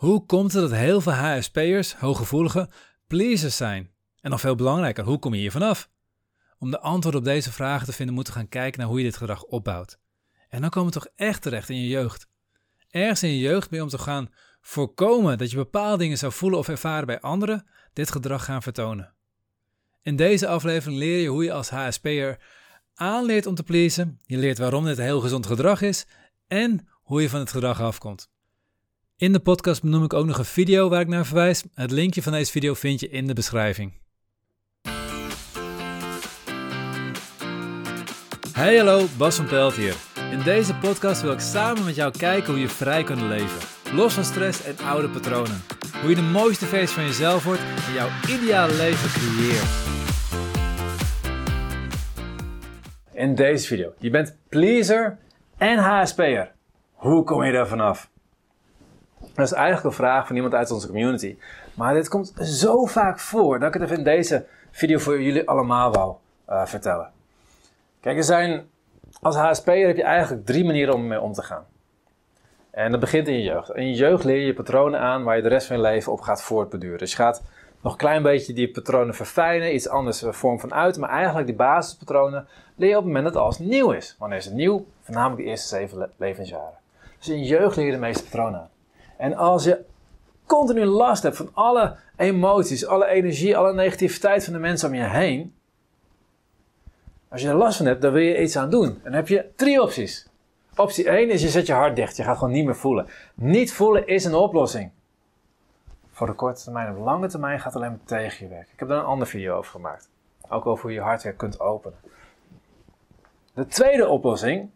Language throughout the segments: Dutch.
Hoe komt het dat heel veel HSP'ers, hooggevoeligen, pleasers zijn? En nog veel belangrijker, hoe kom je hier vanaf? Om de antwoord op deze vragen te vinden, moeten we gaan kijken naar hoe je dit gedrag opbouwt. En dan komen we toch echt terecht in je jeugd. Ergens in je jeugd ben je om te gaan voorkomen dat je bepaalde dingen zou voelen of ervaren bij anderen, dit gedrag gaan vertonen. In deze aflevering leer je hoe je als HSP'er aanleert om te pleasen, je leert waarom dit een heel gezond gedrag is en hoe je van het gedrag afkomt. In de podcast benoem ik ook nog een video waar ik naar verwijs. Het linkje van deze video vind je in de beschrijving. Hey hallo, Bas van Pelt hier. In deze podcast wil ik samen met jou kijken hoe je vrij kunt leven. Los van stress en oude patronen. Hoe je de mooiste versie van jezelf wordt en jouw ideale leven creëert. In deze video. Je bent pleaser en HSP'er. Hoe kom je daar vanaf? Dat is eigenlijk een vraag van iemand uit onze community. Maar dit komt zo vaak voor dat ik het even in deze video voor jullie allemaal wou uh, vertellen. Kijk, er zijn, als HSP'er heb je eigenlijk drie manieren om mee om te gaan. En dat begint in je jeugd. In je jeugd leer je patronen aan waar je de rest van je leven op gaat voortbeduren. Dus je gaat nog een klein beetje die patronen verfijnen, iets anders eh, vorm van uit. Maar eigenlijk die basispatronen leer je op het moment dat alles nieuw is. Wanneer is het nieuw? Voornamelijk de eerste zeven levensjaren. Dus in je jeugd leer je de meeste patronen aan. En als je continu last hebt van alle emoties, alle energie, alle negativiteit van de mensen om je heen. Als je er last van hebt, dan wil je iets aan doen. En dan heb je drie opties. Optie 1 is je zet je hart dicht. Je gaat gewoon niet meer voelen. Niet voelen is een oplossing. Voor de korte termijn. Op lange termijn gaat het alleen maar tegen je werken. Ik heb daar een andere video over gemaakt. Ook over hoe je hart weer kunt openen. De tweede oplossing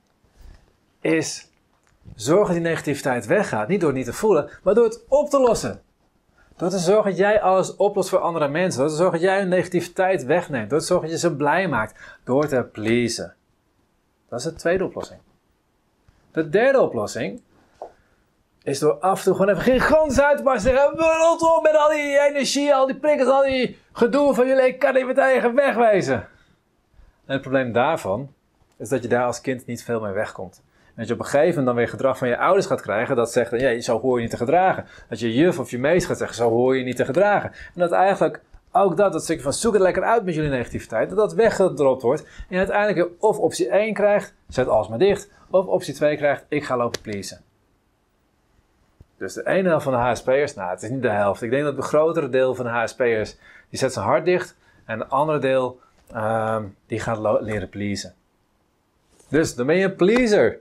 is Zorg dat die negativiteit weggaat. Niet door het niet te voelen, maar door het op te lossen. Door te zorgen dat jij alles oplost voor andere mensen. Door te zorgen dat jij hun negativiteit wegneemt. Door te zorgen dat je ze blij maakt. Door te pleasen. Dat is de tweede oplossing. De derde oplossing is door af en toe gewoon even gigantisch uit te barsten. Zeggen, rot op met al die energie, al die prikkels, al die gedoe van jullie. Ik kan niet meteen wegwezen. En het probleem daarvan is dat je daar als kind niet veel mee wegkomt. Dat je op een gegeven moment dan weer gedrag van je ouders gaat krijgen dat zegt, ja, zo hoor je niet te gedragen. Dat je juf of je meester gaat zeggen, zo hoor je niet te gedragen. En dat eigenlijk ook dat, dat stukje van zoek het lekker uit met jullie negativiteit, dat dat weggedropt wordt. En uiteindelijk of optie 1 krijgt, zet alles maar dicht. Of optie 2 krijgt, ik ga lopen pleasen. Dus de ene helft van de HSP'ers, nou het is niet de helft. Ik denk dat het grotere deel van de HSP'ers, die zet zijn hart dicht. En het andere deel, um, die gaat leren pleasen. Dus dan ben je een pleaser.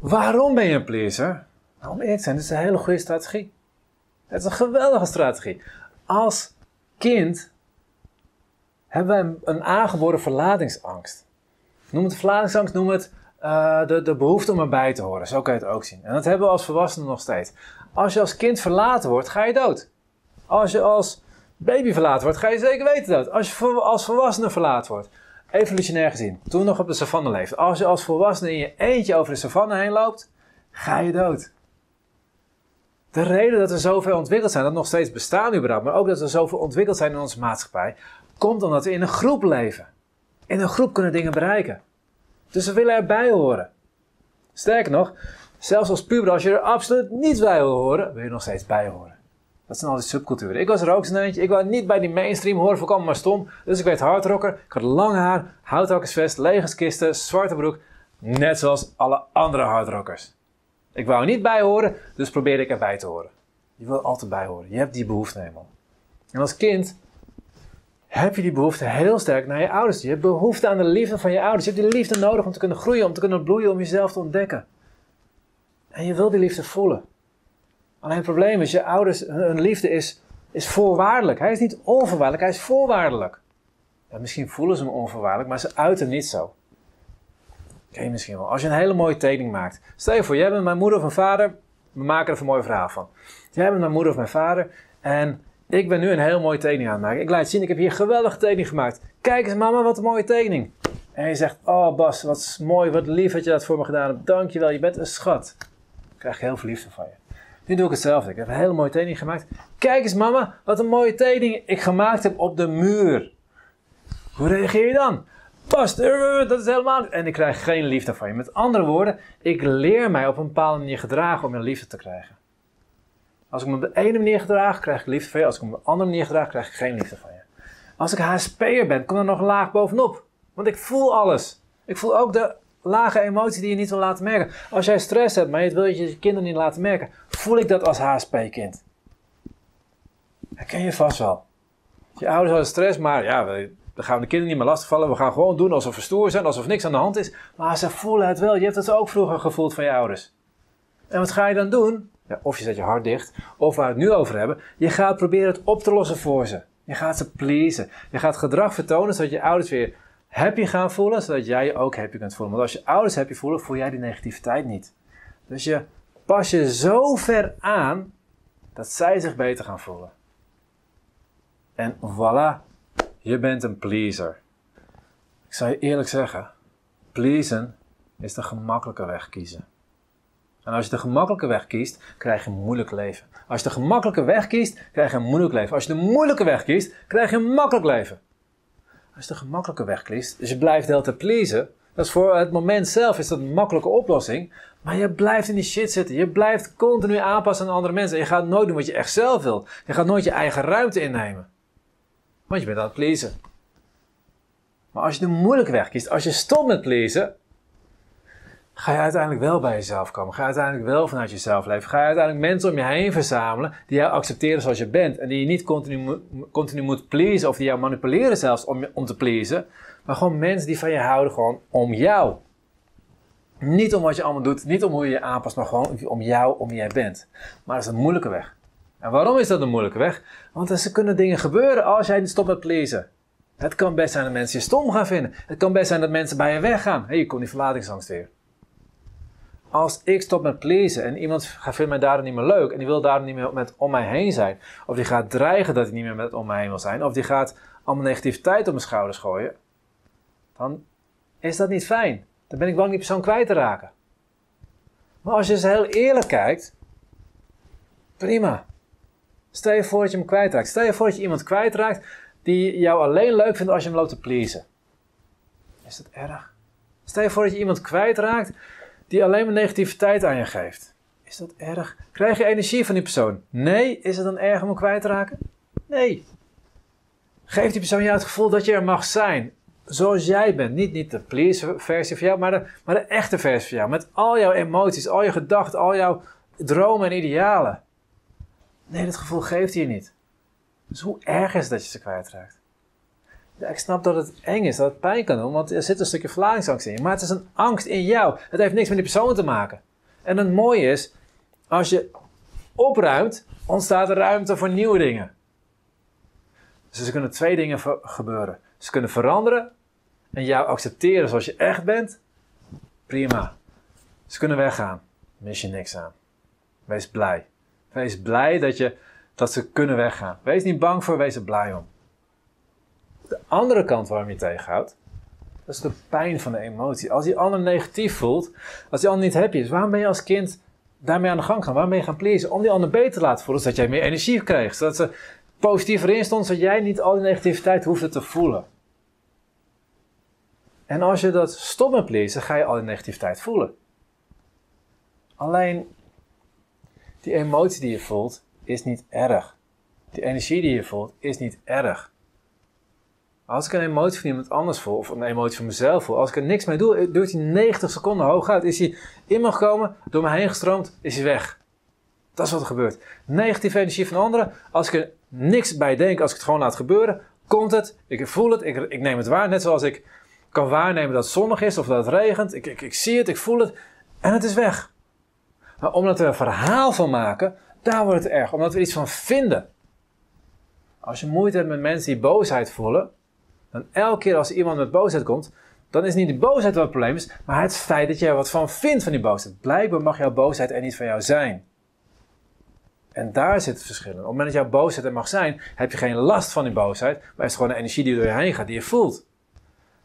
Waarom ben je een pleaser? Nou, om eerlijk te zijn, is een hele goede strategie. Het is een geweldige strategie. Als kind hebben wij een, aangeboren verlatingsangst. Noem het verlatingsangst, noem het uh, de, de behoefte om erbij te horen. Zo kan je het ook zien. En dat hebben we als volwassenen nog steeds. Als je als kind verlaten wordt, ga je dood. Als je als baby verlaten wordt, ga je zeker weten dood. Als je als volwassene verlaten wordt, evolutionair gezien, toen nog op de savanne leefde, als je als volwassene in je eentje over de savanne heen loopt, ga je dood. De reden dat we zoveel ontwikkeld zijn, dat nog steeds bestaan überhaupt, maar ook dat we zoveel ontwikkeld zijn in onze maatschappij, komt omdat we in een groep leven. In een groep kunnen dingen bereiken. Dus we willen erbij horen. Sterker nog, zelfs als puber, als je er absoluut niet bij wil horen, wil je nog steeds bij horen. Dat zijn al die subculturen. Ik was er ook zo'n eentje. Ik wou niet bij die mainstream horen, voorkomen maar stom. Dus ik werd hardrocker. Ik had lang haar, houthakkersvest, legerskisten, zwarte broek. Net zoals alle andere hardrockers. Ik wou niet bij horen, dus probeerde ik erbij te horen. Je wil altijd bij horen. Je hebt die behoefte helemaal. En als kind heb je die behoefte heel sterk naar je ouders. Je hebt behoefte aan de liefde van je ouders. Je hebt die liefde nodig om te kunnen groeien, om te kunnen bloeien, om jezelf te ontdekken. En je wil die liefde voelen. Alleen het probleem is, je ouders, hun liefde is, is voorwaardelijk. Hij is niet onvoorwaardelijk, hij is voorwaardelijk. Misschien voelen ze hem onvoorwaardelijk, maar ze uiten niet zo. Ken misschien wel. Als je een hele mooie tekening maakt. Stel je voor, jij bent mijn moeder of mijn vader. We maken er een mooi verhaal van. Jij bent mijn moeder of mijn vader. En ik ben nu een heel mooie tekening aan het maken. Ik laat zien, ik heb hier een geweldige tekening gemaakt. Kijk eens mama, wat een mooie tekening. En je zegt, oh Bas, wat mooi, wat lief dat je dat voor me gedaan hebt. Dankjewel, je bent een schat. Ik krijg heel veel liefde van je. Nu doe ik hetzelfde. Ik heb een hele mooie tekening gemaakt. Kijk eens mama, wat een mooie tekening ik gemaakt heb op de muur. Hoe reageer je dan? Past, dat is helemaal En ik krijg geen liefde van je. Met andere woorden, ik leer mij op een bepaalde manier gedragen om je liefde te krijgen. Als ik me op de ene manier gedraag, krijg ik liefde van je. Als ik me op een andere manier gedraag, krijg ik geen liefde van je. Als ik HSP'er ben, komt er nog laag bovenop. Want ik voel alles. Ik voel ook de lage emotie die je niet wil laten merken. Als jij stress hebt, maar je wil je kinderen niet laten merken, voel ik dat als HSP-kind. Herken je vast wel. Je ouders hadden stress, maar ja, dan gaan we de kinderen niet meer lastigvallen. We gaan gewoon doen alsof we stoer zijn, alsof niks aan de hand is. Maar ze voelen het wel. Je hebt het ook vroeger gevoeld van je ouders. En wat ga je dan doen? Ja, of je zet je hart dicht, of waar we het nu over hebben. Je gaat proberen het op te lossen voor ze. Je gaat ze pleasen. Je gaat gedrag vertonen zodat je ouders weer happy gaan voelen, zodat jij je ook happy kunt voelen. Want als je ouders happy voelen, voel jij die negativiteit niet. Dus je pas je zo ver aan dat zij zich beter gaan voelen. En voilà, je bent een pleaser. Ik zal je eerlijk zeggen, pleasen is de gemakkelijke weg kiezen. En als je de gemakkelijke weg kiest, krijg je een moeilijk leven. Als je de gemakkelijke weg kiest, krijg je een moeilijk leven. Als je de moeilijke weg kiest, krijg je een makkelijk leven. Als je de gemakkelijke weg kiest, dus je blijft heel te pleasen, dat is voor het moment zelf is dat een makkelijke oplossing. Maar je blijft in die shit zitten. Je blijft continu aanpassen aan andere mensen. En je gaat nooit doen wat je echt zelf wilt. Je gaat nooit je eigen ruimte innemen. Want je bent aan het pleasen. Maar als je de moeilijke weg kiest, als je stopt met pleasen, ga je uiteindelijk wel bij jezelf komen. Ga je uiteindelijk wel vanuit jezelf leven. Ga je uiteindelijk mensen om je heen verzamelen die jou accepteren zoals je bent. En die je niet continu, continu moet pleasen of die jou manipuleren zelfs om, om te pleasen. Maar gewoon mensen die van je houden gewoon om jou. Niet om wat je allemaal doet, niet om hoe je je aanpast, maar gewoon om jou, om wie jij bent. Maar dat is een moeilijke weg. En waarom is dat een moeilijke weg? Want er kunnen dingen gebeuren als jij niet stopt met pleasen. Het kan best zijn dat mensen je stom gaan vinden. Het kan best zijn dat mensen bij je weggaan. Hé, hey, je komt die verlatingsangst weer. Als ik stop met pleasen en iemand vindt mij daar niet meer leuk en die wil daar niet meer met om mij heen zijn, of die gaat dreigen dat hij niet meer met om mij heen wil zijn, of die gaat allemaal negativiteit op mijn schouders gooien, dan is dat niet fijn. Dan ben ik bang die persoon kwijt te raken. Maar als je eens heel eerlijk kijkt, prima. Stel je voor dat je hem kwijtraakt. Stel je voor dat je iemand kwijtraakt die jou alleen leuk vindt als je hem loopt te pleasen. Is dat erg? Stel je voor dat je iemand kwijtraakt die alleen maar negativiteit aan je geeft. Is dat erg? Krijg je energie van die persoon? Nee. Is het dan erg om hem kwijt te raken? Nee. Geeft die persoon jou het gevoel dat je er mag zijn. Zoals jij bent. Niet, niet de please versie van jou, maar de, maar de echte versie van jou. Met al jouw emoties, al je gedachten, al jouw dromen en idealen. Nee, dat gevoel geeft hij je niet. Dus hoe erg is het dat je ze kwijtraakt? Ik snap dat het eng is, dat het pijn kan doen, want er zit een stukje verlatingsangst in. Maar het is een angst in jou. Het heeft niks met die persoon te maken. En het mooie is, als je opruimt, ontstaat er ruimte voor nieuwe dingen. Dus er kunnen twee dingen gebeuren. Ze kunnen veranderen en jou accepteren zoals je echt bent. Prima. Ze kunnen weggaan. Mis je niks aan. Wees blij. Wees blij dat, je, dat ze kunnen weggaan. Wees niet bang voor, wees er blij om. De andere kant waarom je tegenhoudt, dat is de pijn van de emotie. Als die ander negatief voelt, als die ander niet happy is, waarom ben je als kind daarmee aan de gang gaan? Waarom ben je gaan pleasen? Om die ander beter te laten voelen, zodat jij meer energie kreeg. Zodat ze positiever in stond, zodat jij niet al die negativiteit hoefde te voelen. En als je dat stopt met pleasen, ga je al die negativiteit voelen. Alleen, die emotie die je voelt, is niet erg. Die energie die je voelt, is niet erg. Als ik een emotie van iemand anders voel, of een emotie van mezelf voel, als ik er niks mee doe, duurt hij 90 seconden hooguit. Is hij in me gekomen, door me heen gestroomd, is hij weg. Dat is wat er gebeurt. Negatieve energie van anderen, als ik er niks bij denk, als ik het gewoon laat gebeuren, komt het, ik voel het, ik, ik neem het waar. Net zoals ik kan waarnemen dat het zonnig is of dat het regent. Ik, ik, ik zie het, ik voel het en het is weg. Maar omdat we er een verhaal van maken, daar wordt het erg. Omdat we er iets van vinden. Als je moeite hebt met mensen die boosheid voelen, dan elke keer als iemand met boosheid komt, dan is niet de boosheid wat het probleem is, maar het feit dat er wat van vindt van die boosheid. Blijkbaar mag jouw boosheid er niet van jou zijn. En daar zit het verschil in. Op het moment dat jouw boosheid er mag zijn, heb je geen last van die boosheid, maar is gewoon een energie die door je heen gaat, die je voelt.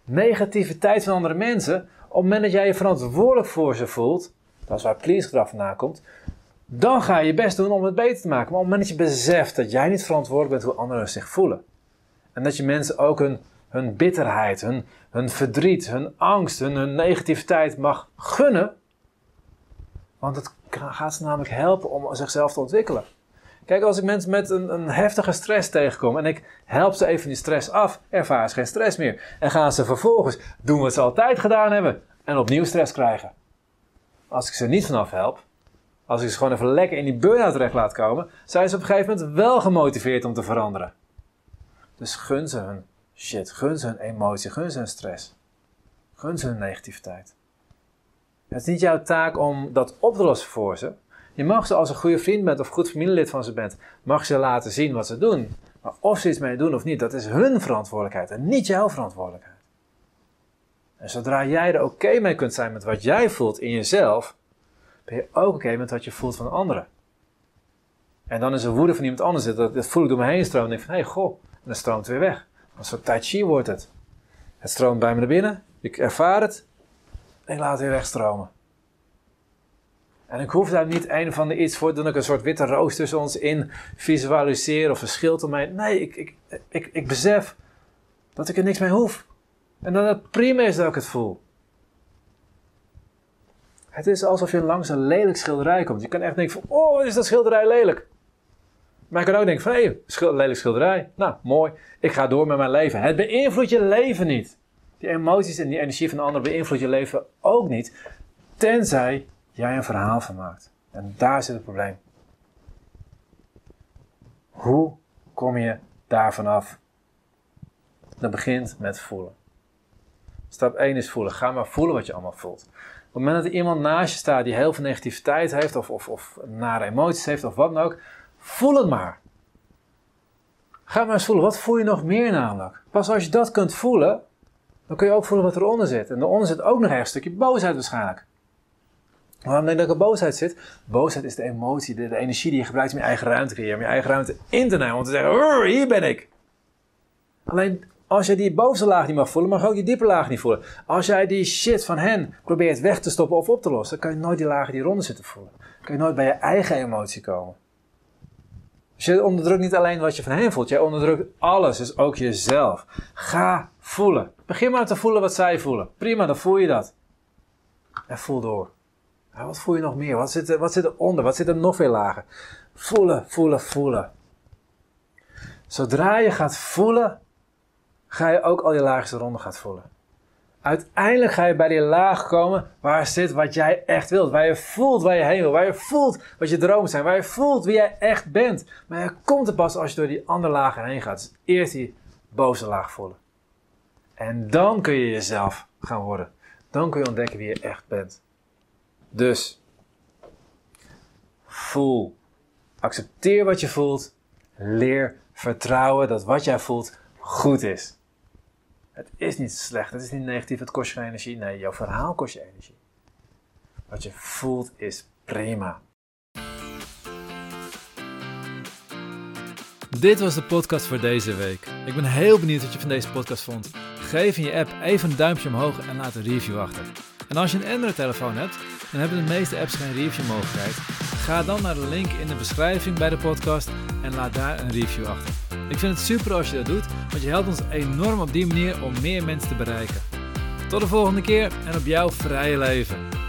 Negativiteit van andere mensen, op het moment dat jij je verantwoordelijk voor ze voelt, dat is waar please gedrag vandaan komt, dan ga je je best doen om het beter te maken. Maar op het moment dat je beseft dat jij niet verantwoordelijk bent hoe anderen zich voelen, en dat je mensen ook hun hun bitterheid, hun, verdriet, hun angst, hun, hun negativiteit mag gunnen. Want het gaat ze namelijk helpen om zichzelf te ontwikkelen. Kijk, als ik mensen met een, een heftige stress tegenkom en ik help ze even die stress af, ervaren ze geen stress meer. En gaan ze vervolgens doen wat ze altijd gedaan hebben en opnieuw stress krijgen. Als ik ze niet vanaf help, als ik ze gewoon even lekker in die burn-out terecht laat komen, zijn ze op een gegeven moment wel gemotiveerd om te veranderen. Dus gun ze hun shit, gun ze hun emotie, gun ze hun stress. Gun ze hun negativiteit. Het is niet jouw taak om dat op te lossen voor ze. Je mag ze als een goede vriend bent of goed familielid van ze bent, mag ze laten zien wat ze doen. Maar of ze iets mee doen of niet, dat is hun verantwoordelijkheid en niet jouw verantwoordelijkheid. En zodra jij er oké mee kunt zijn met wat jij voelt in jezelf, ben je ook oké met wat je voelt van anderen. En dan is er woede van iemand anders, dat, dat voel ik door me heen stromen en denk van, hé hey, goh, en dan stroomt het weer weg. Een soort tai chi wordt het. Het stroomt bij me naar binnen, ik ervaar het en ik laat het weer wegstromen. En ik hoef daar niet een van de iets voor, dat ik een soort witte roos tussen ons in visualiseer of een schild omheen. Nee, ik, ik, ik, ik besef dat ik er niks mee hoef. En dat het prima is dat ik het voel. Het is alsof je langs een lelijk schilderij komt. Je kan echt denken van, oh, wat is dat schilderij lelijk. Maar je kan ook denken van, hé, hey, lelijk schilderij. Nou, mooi. Ik ga door met mijn leven. Het beïnvloedt je leven niet. Die emoties en die energie van de ander beïnvloedt je leven ook niet. Tenzij jij een verhaal van maakt. En daar zit het probleem. Hoe kom je daarvan af? Dat begint met voelen. Stap 1 is voelen. Ga maar voelen wat je allemaal voelt. Op het moment dat er iemand naast je staat die heel veel negativiteit heeft, of, of, of nare emoties heeft, of wat dan ook, voel het maar. Ga maar eens voelen. Wat voel je nog meer namelijk? Pas als je dat kunt voelen, dan kun je ook voelen wat eronder zit. En eronder zit ook nog een stukje boosheid waarschijnlijk. Waarom denk ik dat er boosheid zit? Boosheid is de emotie, de, de, energie die je gebruikt om je eigen ruimte te creëren. Om je eigen ruimte in te nemen. Om te zeggen, hier ben ik. Alleen als je die bovenste laag niet mag voelen, mag je ook die diepe laag niet voelen. Als jij die shit van hen probeert weg te stoppen of op te lossen, dan kan je nooit die lagen die eronder zitten voelen. Dan kan je nooit bij je eigen emotie komen. Dus je onderdrukt niet alleen wat je van hen voelt, jij onderdrukt alles, dus ook jezelf. Ga voelen. Begin maar te voelen wat zij voelen. Prima, dan voel je dat. En voel door. wat voel je nog meer? Wat zit, er, wat zit eronder? Wat zit er nog veel lager? Voelen, voelen, voelen. Zodra je gaat voelen, ga je ook al die laagste ronden gaat voelen. Uiteindelijk ga je bij die laag komen waar zit wat jij echt wilt. Waar je voelt waar je heen wil. Waar je voelt wat je dromen zijn. Waar je voelt wie jij echt bent. Maar je komt er pas als je door die andere lagen heen gaat. Dus eerst die boze laag voelen. En dan kun je jezelf gaan worden. Dan kun je ontdekken wie je echt bent. Dus, voel. Accepteer wat je voelt. Leer vertrouwen dat wat jij voelt goed is. Het is niet slecht, het is niet negatief, het kost je energie. Nee, jouw verhaal kost je energie. Wat je voelt is prima. Dit was de podcast voor deze week. Ik ben heel benieuwd wat je van deze podcast vond. Geef in je app even een duimpje omhoog en laat een review achter. En als je een Android-telefoon hebt, dan hebben de meeste apps geen review mogelijkheid. Ga dan naar de link in de beschrijving bij de podcast en laat daar een review achter. Ik vind het super als je dat doet, want je helpt ons enorm op die manier om meer mensen te bereiken. Tot de volgende keer en op jouw vrije leven.